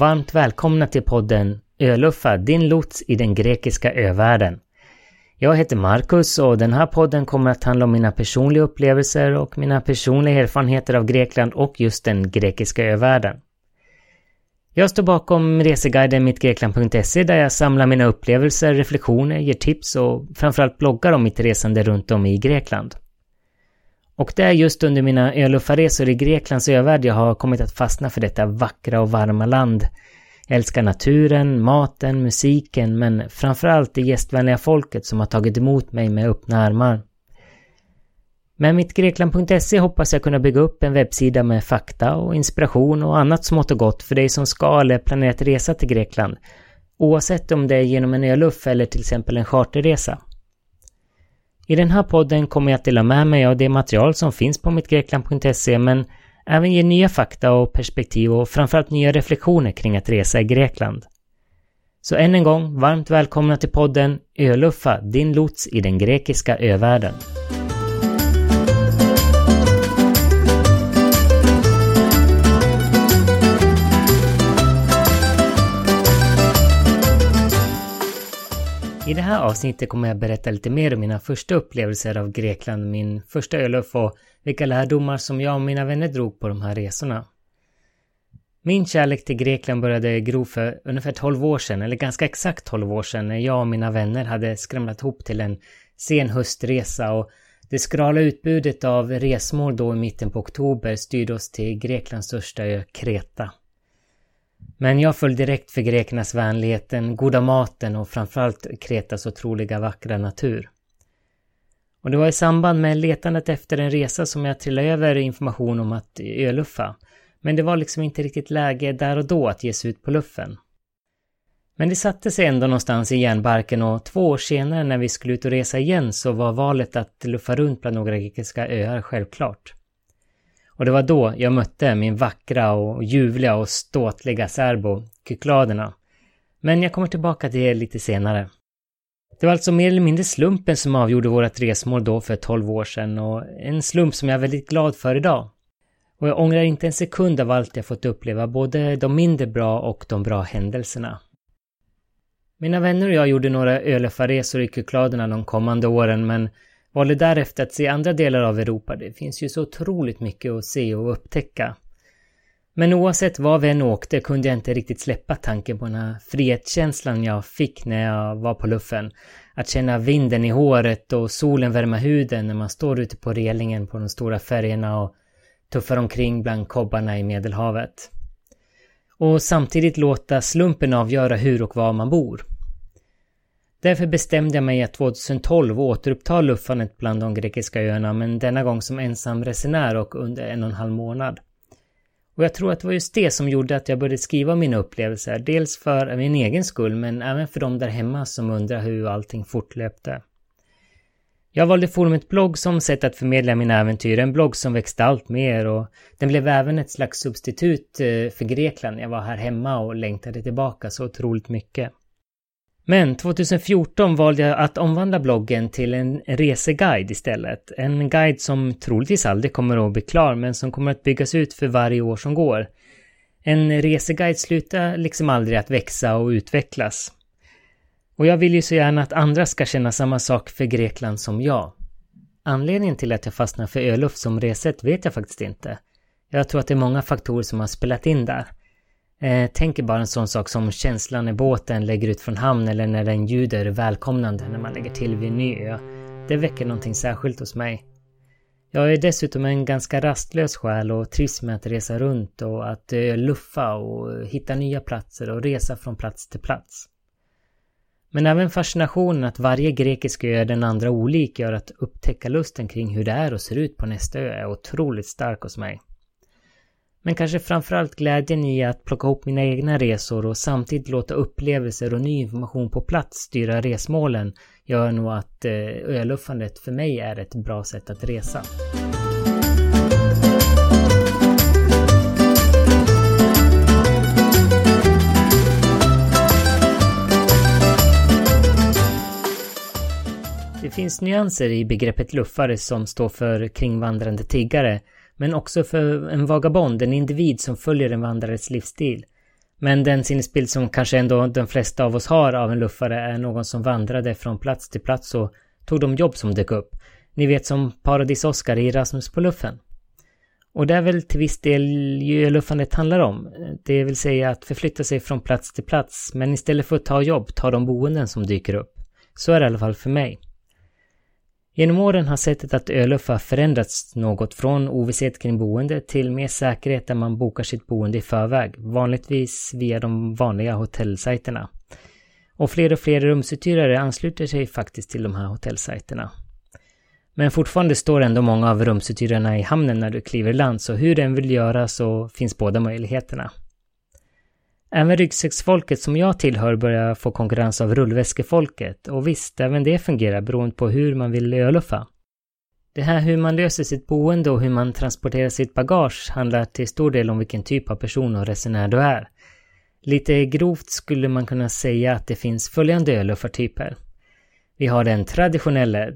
varmt välkomna till podden Öluffa, din lots i den grekiska övärlden. Jag heter Marcus och den här podden kommer att handla om mina personliga upplevelser och mina personliga erfarenheter av Grekland och just den grekiska övärlden. Jag står bakom reseguiden mittgrekland.se där jag samlar mina upplevelser, reflektioner, ger tips och framförallt bloggar om mitt resande runt om i Grekland. Och det är just under mina öluffarresor i Greklands övärld jag har kommit att fastna för detta vackra och varma land. Jag älskar naturen, maten, musiken men framförallt det gästvänliga folket som har tagit emot mig med öppna armar. Med mitt Grekland.se hoppas jag kunna bygga upp en webbsida med fakta och inspiration och annat smått och gott för dig som ska eller planerat resa till Grekland. Oavsett om det är genom en öluff eller till exempel en charterresa. I den här podden kommer jag att dela med mig av det material som finns på mittgrekland.se men även ge nya fakta och perspektiv och framförallt nya reflektioner kring att resa i Grekland. Så än en gång, varmt välkomna till podden Öluffa, din lots i den grekiska övärlden. I det här avsnittet kommer jag berätta lite mer om mina första upplevelser av Grekland, min första öluff och vilka lärdomar som jag och mina vänner drog på de här resorna. Min kärlek till Grekland började gro för ungefär 12 år sedan, eller ganska exakt 12 år sedan, när jag och mina vänner hade skramlat ihop till en sen höstresa och det skrala utbudet av resmål då i mitten på oktober styrde oss till Greklands största ö, Kreta. Men jag föll direkt för grekernas vänlighet, den goda maten och framförallt Kretas otroliga vackra natur. Och det var i samband med letandet efter en resa som jag trillade över information om att öluffa. Men det var liksom inte riktigt läge där och då att ge sig ut på luffen. Men det satte sig ändå någonstans i järnbarken och två år senare när vi skulle ut och resa igen så var valet att luffa runt bland några grekiska öar självklart. Och det var då jag mötte min vackra och ljuvliga och ståtliga särbo, Kykladerna. Men jag kommer tillbaka till det lite senare. Det var alltså mer eller mindre slumpen som avgjorde vårt resmål då för 12 år sedan och en slump som jag är väldigt glad för idag. Och jag ångrar inte en sekund av allt jag fått uppleva, både de mindre bra och de bra händelserna. Mina vänner och jag gjorde några ölöfarresor i Kykladerna de kommande åren men valde därefter att se andra delar av Europa. Det finns ju så otroligt mycket att se och upptäcka. Men oavsett var vi än åkte kunde jag inte riktigt släppa tanken på den här frihetskänslan jag fick när jag var på luffen. Att känna vinden i håret och solen värma huden när man står ute på relingen på de stora färgerna och tuffar omkring bland kobbarna i Medelhavet. Och samtidigt låta slumpen avgöra hur och var man bor. Därför bestämde jag mig att 2012 återuppta luffandet bland de grekiska öarna, men denna gång som ensam resenär och under en och en halv månad. Och jag tror att det var just det som gjorde att jag började skriva mina upplevelser, dels för min egen skull, men även för de där hemma som undrar hur allting fortlöpte. Jag valde forumet blogg som sätt att förmedla mina äventyr, en blogg som växte allt mer och den blev även ett slags substitut eh, för Grekland. Jag var här hemma och längtade tillbaka så otroligt mycket. Men 2014 valde jag att omvandla bloggen till en reseguide istället. En guide som troligtvis aldrig kommer att bli klar men som kommer att byggas ut för varje år som går. En reseguide slutar liksom aldrig att växa och utvecklas. Och jag vill ju så gärna att andra ska känna samma sak för Grekland som jag. Anledningen till att jag fastnar för öluft som reset vet jag faktiskt inte. Jag tror att det är många faktorer som har spelat in där. Eh, tänker bara en sån sak som känslan när båten lägger ut från hamn eller när den ljuder välkomnande när man lägger till vid en ny ö. Det väcker någonting särskilt hos mig. Jag är dessutom en ganska rastlös själ och trivs med att resa runt och att eh, luffa och hitta nya platser och resa från plats till plats. Men även fascinationen att varje grekisk ö är den andra olik gör att upptäcka lusten kring hur det är och ser ut på nästa ö är otroligt stark hos mig. Men kanske framförallt glädjen i att plocka ihop mina egna resor och samtidigt låta upplevelser och ny information på plats styra resmålen gör nog att eh, öluffandet för mig är ett bra sätt att resa. Det finns nyanser i begreppet luffare som står för kringvandrande tiggare men också för en vagabond, en individ som följer en vandrares livsstil. Men den sinnesbild som kanske ändå de flesta av oss har av en luffare är någon som vandrade från plats till plats och tog de jobb som dök upp. Ni vet som Paradis-Oskar i Rasmus på luffen. Och det är väl till viss del ju luffandet handlar om. Det vill säga att förflytta sig från plats till plats, men istället för att ta jobb, ta de boenden som dyker upp. Så är det i alla fall för mig. Genom åren har sättet att öluffa förändrats något från ovisshet kring boende till mer säkerhet där man bokar sitt boende i förväg, vanligtvis via de vanliga hotellsajterna. Och fler och fler rumsuthyrare ansluter sig faktiskt till de här hotellsajterna. Men fortfarande står ändå många av rumsuthyrarna i hamnen när du kliver i land, så hur den vill göra så finns båda möjligheterna. Även ryggsäcksfolket som jag tillhör börjar få konkurrens av rullväskefolket och visst, även det fungerar beroende på hur man vill öluffa. Det här hur man löser sitt boende och hur man transporterar sitt bagage handlar till stor del om vilken typ av person och resenär du är. Lite grovt skulle man kunna säga att det finns följande öluffartyper. Vi har den traditionella,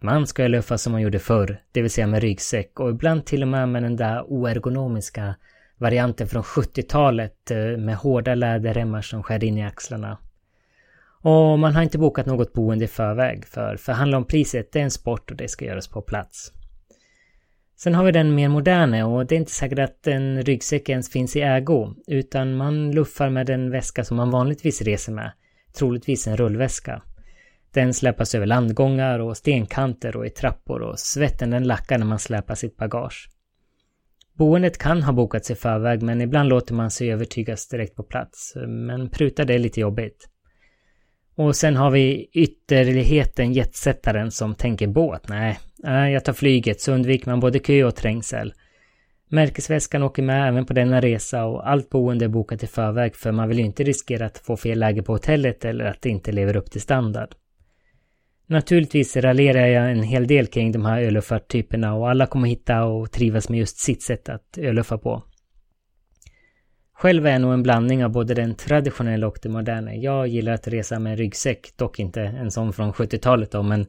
man ska öluffa som man gjorde förr, det vill säga med ryggsäck och ibland till och med med den där oergonomiska varianten från 70-talet eh, med hårda läderremmar som skär in i axlarna. Och man har inte bokat något boende i förväg för förhandla om priset det är en sport och det ska göras på plats. Sen har vi den mer moderna och det är inte säkert att en ryggsäck ens finns i ägo utan man luffar med den väska som man vanligtvis reser med, troligtvis en rullväska. Den släpas över landgångar och stenkanter och i trappor och svetten den lackar när man släpar sitt bagage. Boendet kan ha bokats i förväg men ibland låter man sig övertygas direkt på plats. Men pruta det är lite jobbigt. Och sen har vi ytterligheten jetsättaren som tänker båt. Nej, nej, jag tar flyget så undviker man både kö och trängsel. Märkesväskan åker med även på denna resa och allt boende är bokat i förväg för man vill ju inte riskera att få fel läge på hotellet eller att det inte lever upp till standard. Naturligtvis raljerar jag en hel del kring de här öluffartyperna och alla kommer hitta och trivas med just sitt sätt att öluffa på. Själv är jag nog en blandning av både den traditionella och det moderna. Jag gillar att resa med en ryggsäck, dock inte en sån från 70-talet då, men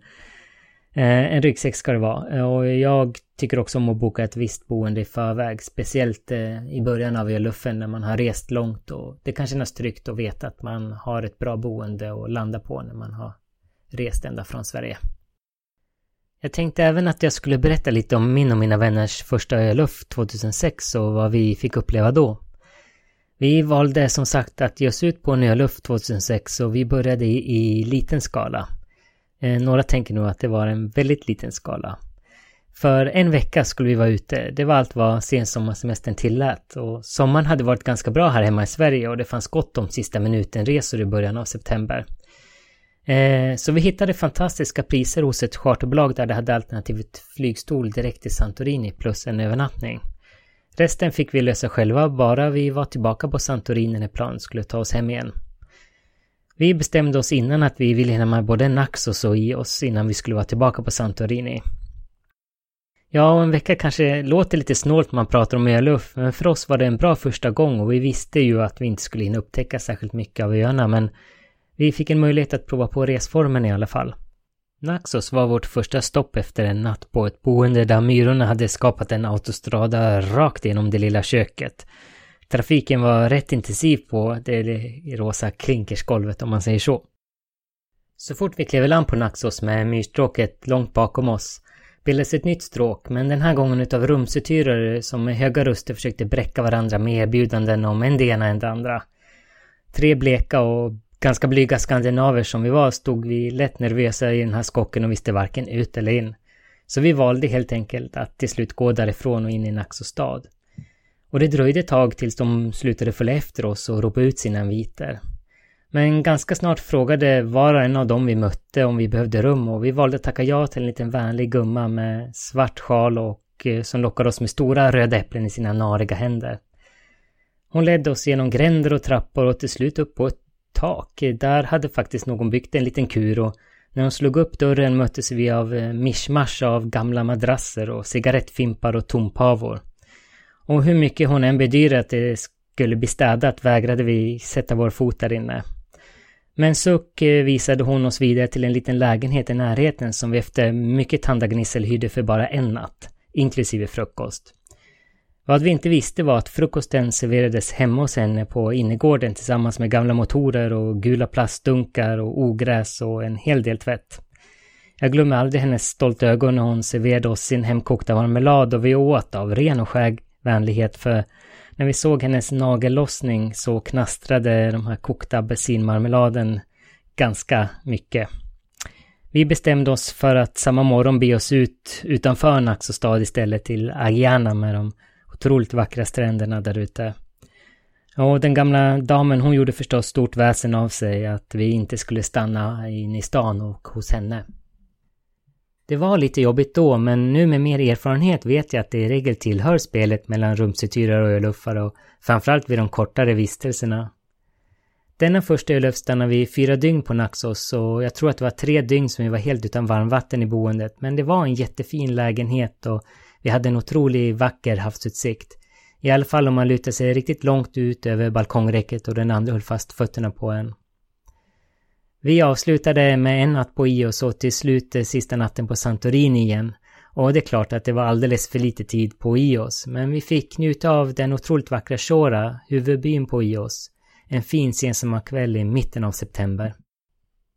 eh, en ryggsäck ska det vara. Och jag tycker också om att boka ett visst boende i förväg, speciellt eh, i början av öluffen när man har rest långt och det kan kännas tryggt att veta att man har ett bra boende att landa på när man har rest ända från Sverige. Jag tänkte även att jag skulle berätta lite om min och mina vänners första öluff 2006 och vad vi fick uppleva då. Vi valde som sagt att ge oss ut på en öluff 2006 och vi började i, i liten skala. Eh, några tänker nog att det var en väldigt liten skala. För en vecka skulle vi vara ute. Det var allt vad sensommarsemestern tillät. Och sommaren hade varit ganska bra här hemma i Sverige och det fanns gott om sista minuten-resor i början av september. Eh, så vi hittade fantastiska priser hos ett charterbolag där det hade alternativet flygstol direkt till Santorini plus en övernattning. Resten fick vi lösa själva bara vi var tillbaka på Santorini när planet skulle ta oss hem igen. Vi bestämde oss innan att vi ville hinna med både Naxos och i oss innan vi skulle vara tillbaka på Santorini. Ja, och en vecka kanske låter lite snålt när man pratar om öluff, men för oss var det en bra första gång och vi visste ju att vi inte skulle hinna upptäcka särskilt mycket av öarna, men vi fick en möjlighet att prova på resformen i alla fall. Naxos var vårt första stopp efter en natt på ett boende där myrorna hade skapat en autostrada rakt genom det lilla köket. Trafiken var rätt intensiv på det rosa klinkersgolvet om man säger så. Så fort vi klev i land på Naxos med myrstråket långt bakom oss bildades ett nytt stråk, men den här gången utav rumsuthyrare som med höga röster försökte bräcka varandra med erbjudanden om en det ena än det andra. Tre bleka och ganska blyga skandinaver som vi var stod vi lätt nervösa i den här skocken och visste varken ut eller in. Så vi valde helt enkelt att till slut gå därifrån och in i Naxå stad. Och det dröjde ett tag tills de slutade följa efter oss och ropa ut sina inviter. Men ganska snart frågade var och en av dem vi mötte om vi behövde rum och vi valde att tacka ja till en liten vänlig gumma med svart sjal och eh, som lockade oss med stora röda äpplen i sina nariga händer. Hon ledde oss genom gränder och trappor och till slut upp på ett tak. Där hade faktiskt någon byggt en liten kur och när hon slog upp dörren möttes vi av eh, mischmasch av gamla madrasser och cigarettfimpar och tompavor. Och hur mycket hon än bedyrade att det skulle bli städat vägrade vi sätta vår fot där inne. Men suck eh, visade hon oss vidare till en liten lägenhet i närheten som vi efter mycket tandagnissel hyrde för bara en natt, inklusive frukost. Vad vi inte visste var att frukosten serverades hemma hos henne på innergården tillsammans med gamla motorer och gula plastdunkar och ogräs och en hel del tvätt. Jag glömmer aldrig hennes stolta ögon när hon serverade oss sin hemkokta marmelad och vi åt av ren och skär vänlighet för när vi såg hennes nagellossning så knastrade de här kokta apelsinmarmeladen ganska mycket. Vi bestämde oss för att samma morgon be oss ut utanför Naxo stad istället till Agiana med de otroligt vackra stränderna där ute. Och den gamla damen hon gjorde förstås stort väsen av sig att vi inte skulle stanna in i stan och hos henne. Det var lite jobbigt då, men nu med mer erfarenhet vet jag att det i regel tillhör spelet mellan rumsutyrare och öluffare och framförallt vid de kortare vistelserna. Denna första öluff stannade vi fyra dygn på Naxos och jag tror att det var tre dygn som vi var helt utan varmvatten i boendet, men det var en jättefin lägenhet och vi hade en otroligt vacker havsutsikt. I alla fall om man lutade sig riktigt långt ut över balkongräcket och den andra höll fast fötterna på en. Vi avslutade med en natt på Ios och till slut eh, sista natten på Santorini igen. Och det är klart att det var alldeles för lite tid på Ios, men vi fick njuta av den otroligt vackra Shora, huvudbyn på Ios. En fin sensommarkväll i mitten av september.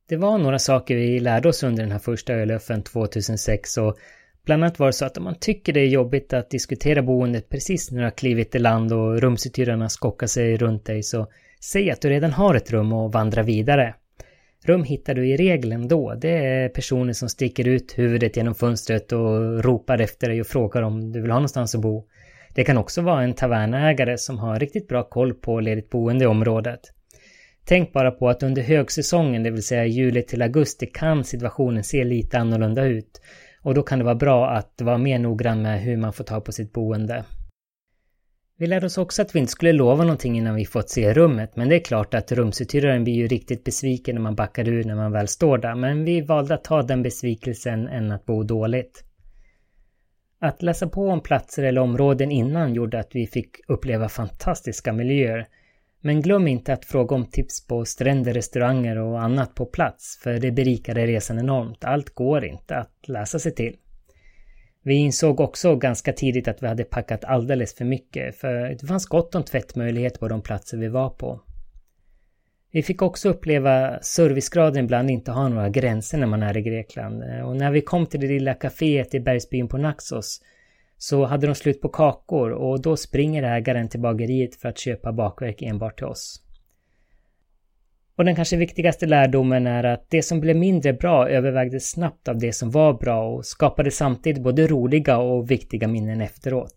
Det var några saker vi lärde oss under den här första ölöffen 2006 och bland annat var det så att om man tycker det är jobbigt att diskutera boendet precis när du har klivit i land och rumsuthyrarna skockar sig runt dig så säg att du redan har ett rum och vandra vidare. Rum hittar du i regeln då. Det är personer som sticker ut huvudet genom fönstret och ropar efter dig och frågar om du vill ha någonstans att bo. Det kan också vara en tavernägare som har riktigt bra koll på ledigt boende i området. Tänk bara på att under högsäsongen, det vill säga juli till augusti, kan situationen se lite annorlunda ut. Och då kan det vara bra att vara mer noggrann med hur man får ta på sitt boende. Vi lärde oss också att vi inte skulle lova någonting innan vi fått se rummet, men det är klart att rumsuthyraren blir ju riktigt besviken när man backar ur när man väl står där, men vi valde att ta den besvikelsen än att bo dåligt. Att läsa på om platser eller områden innan gjorde att vi fick uppleva fantastiska miljöer. Men glöm inte att fråga om tips på stränder, restauranger och annat på plats, för det berikade resan enormt. Allt går inte att läsa sig till. Vi insåg också ganska tidigt att vi hade packat alldeles för mycket, för det fanns gott om tvättmöjligheter på de platser vi var på. Vi fick också uppleva servicegraden ibland inte ha några gränser när man är i Grekland. Och när vi kom till det lilla kaféet i bergsbyn på Naxos så hade de slut på kakor och då springer ägaren till bageriet för att köpa bakverk enbart till oss. Och den kanske viktigaste lärdomen är att det som blev mindre bra övervägdes snabbt av det som var bra och skapade samtidigt både roliga och viktiga minnen efteråt.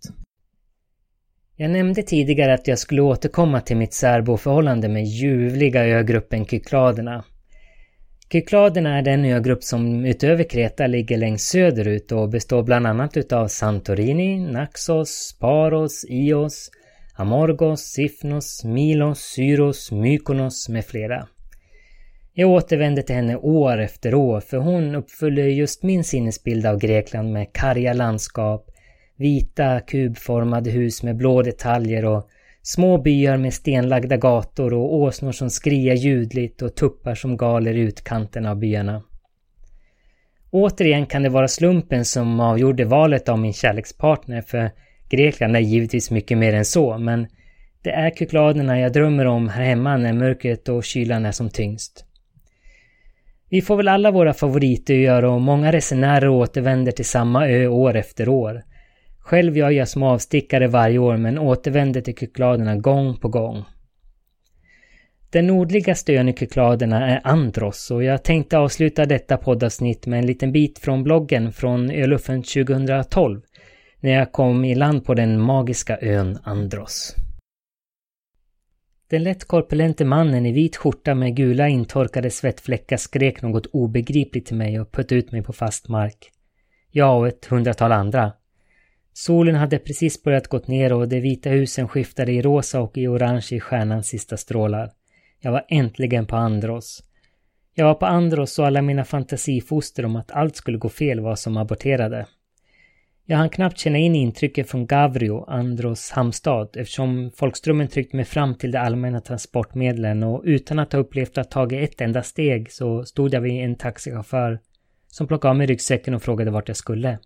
Jag nämnde tidigare att jag skulle återkomma till mitt särboförhållande med ljuvliga ögruppen Kykladerna. Kykladerna är den ögrupp som utöver Kreta ligger längst söderut och består bland annat utav Santorini, Naxos, Paros, Ios, Amorgos, Sifnos, Milos, Syros, Mykonos med flera. Jag återvände till henne år efter år för hon uppfyller just min sinnesbild av Grekland med karga landskap, vita kubformade hus med blå detaljer och små byar med stenlagda gator och åsnor som skriar ljudligt och tuppar som galer i utkanten av byarna. Återigen kan det vara slumpen som avgjorde valet av min kärlekspartner för Grekland är givetvis mycket mer än så, men det är Kykladerna jag drömmer om här hemma när mörkret och kylan är som tyngst. Vi får väl alla våra favoritöar och många resenärer återvänder till samma ö år efter år. Själv gör jag små avstickare varje år men återvänder till Kykladerna gång på gång. Den nordligaste ön i Kykladerna är Andros och jag tänkte avsluta detta poddavsnitt med en liten bit från bloggen från Öluffen 2012 när jag kom i land på den magiska ön Andros. Den lätt korpulente mannen i vit skjorta med gula intorkade svettfläckar skrek något obegripligt till mig och puttade ut mig på fast mark. Jag och ett hundratal andra. Solen hade precis börjat gått ner och de vita husen skiftade i rosa och i orange i stjärnans sista strålar. Jag var äntligen på Andros. Jag var på Andros och alla mina fantasifoster om att allt skulle gå fel var som aborterade. Jag hann knappt känna in intrycket från Gavrio, Andros hamnstad, eftersom folkströmmen tryckt mig fram till de allmänna transportmedlen och utan att ha upplevt att tagit ett enda steg så stod jag vid en taxichaufför som plockade av mig ryggsäcken och frågade vart jag skulle.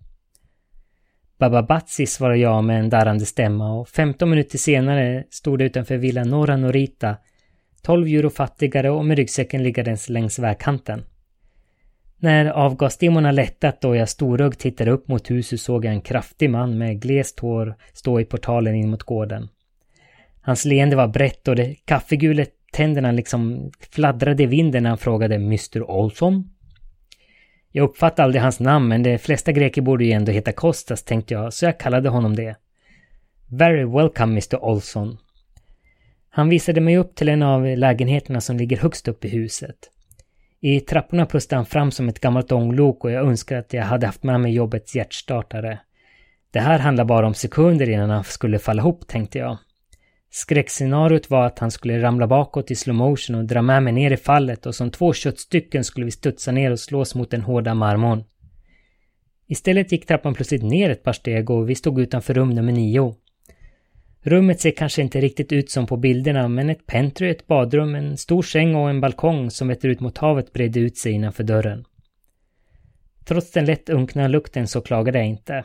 Bababatsi svarade jag med en darrande stämma och 15 minuter senare stod det utanför Villa Norra Norita 12 euro fattigare och med ryggsäcken liggandes längs vägkanten. När avgasdimmorna lättat och jag storögd tittade upp mot huset såg jag en kraftig man med glest hår stå i portalen in mot gården. Hans leende var brett och de kaffegula tänderna liksom fladdrade i vinden när han frågade Mr Olsson. Jag uppfattade aldrig hans namn men de flesta greker borde ju ändå heta Kostas tänkte jag så jag kallade honom det. Very welcome Mr Olsson. Han visade mig upp till en av lägenheterna som ligger högst upp i huset. I trapporna pustade han fram som ett gammalt ånglok och jag önskar att jag hade haft med mig jobbets hjärtstartare. Det här handlar bara om sekunder innan han skulle falla ihop, tänkte jag. Skräckscenariot var att han skulle ramla bakåt i slow motion och dra med mig ner i fallet och som två köttstycken skulle vi studsa ner och slås mot den hårda marmorn. Istället gick trappan plötsligt ner ett par steg och vi stod utanför rum nummer nio. Rummet ser kanske inte riktigt ut som på bilderna men ett pentry, ett badrum, en stor säng och en balkong som vetter ut mot havet bredde ut sig innanför dörren. Trots den lätt unkna lukten så klagade jag inte.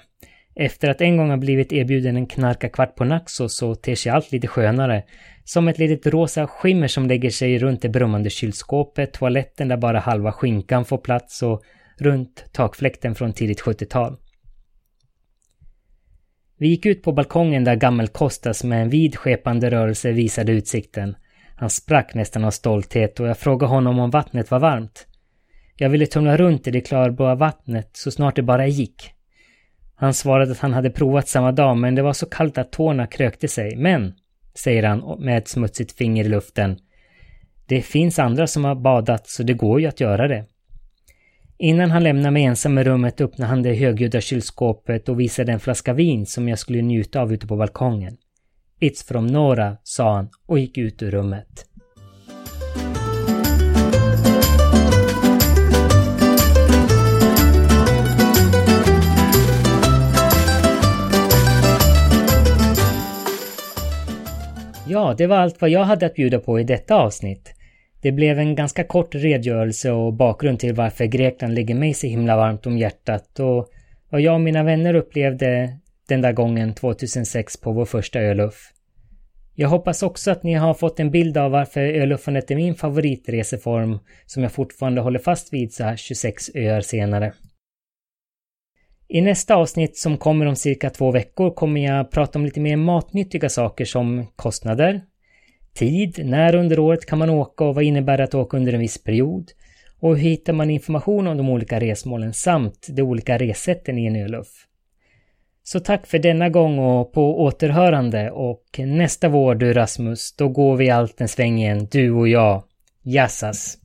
Efter att en gång ha blivit erbjuden en knarkarkvart på Naxos så ter sig allt lite skönare. Som ett litet rosa skimmer som lägger sig runt det brummande kylskåpet, toaletten där bara halva skinkan får plats och runt takfläkten från tidigt 70-tal. Vi gick ut på balkongen där gammel Kostas med en vid skepande rörelse visade utsikten. Han sprack nästan av stolthet och jag frågade honom om vattnet var varmt. Jag ville tumla runt i det klarblåa vattnet så snart det bara gick. Han svarade att han hade provat samma dag men det var så kallt att tårna krökte sig. Men, säger han med ett smutsigt finger i luften, det finns andra som har badat så det går ju att göra det. Innan han lämnade mig ensam i rummet öppnade han det högljudda kylskåpet och visade en flaska vin som jag skulle njuta av ute på balkongen. It's from Nora, sa han och gick ut ur rummet. Ja, det var allt vad jag hade att bjuda på i detta avsnitt. Det blev en ganska kort redogörelse och bakgrund till varför Grekland ligger mig så himla varmt om hjärtat och vad jag och mina vänner upplevde den där gången 2006 på vår första öluff. Jag hoppas också att ni har fått en bild av varför öluffandet är min favoritreseform som jag fortfarande håller fast vid så här 26 öar senare. I nästa avsnitt som kommer om cirka två veckor kommer jag prata om lite mer matnyttiga saker som kostnader, tid, när under året kan man åka och vad innebär det att åka under en viss period och hur hittar man information om de olika resmålen samt de olika resätten i en öluff. Så tack för denna gång och på återhörande och nästa vår du Rasmus, då går vi allt en sväng igen, du och jag. Jassas!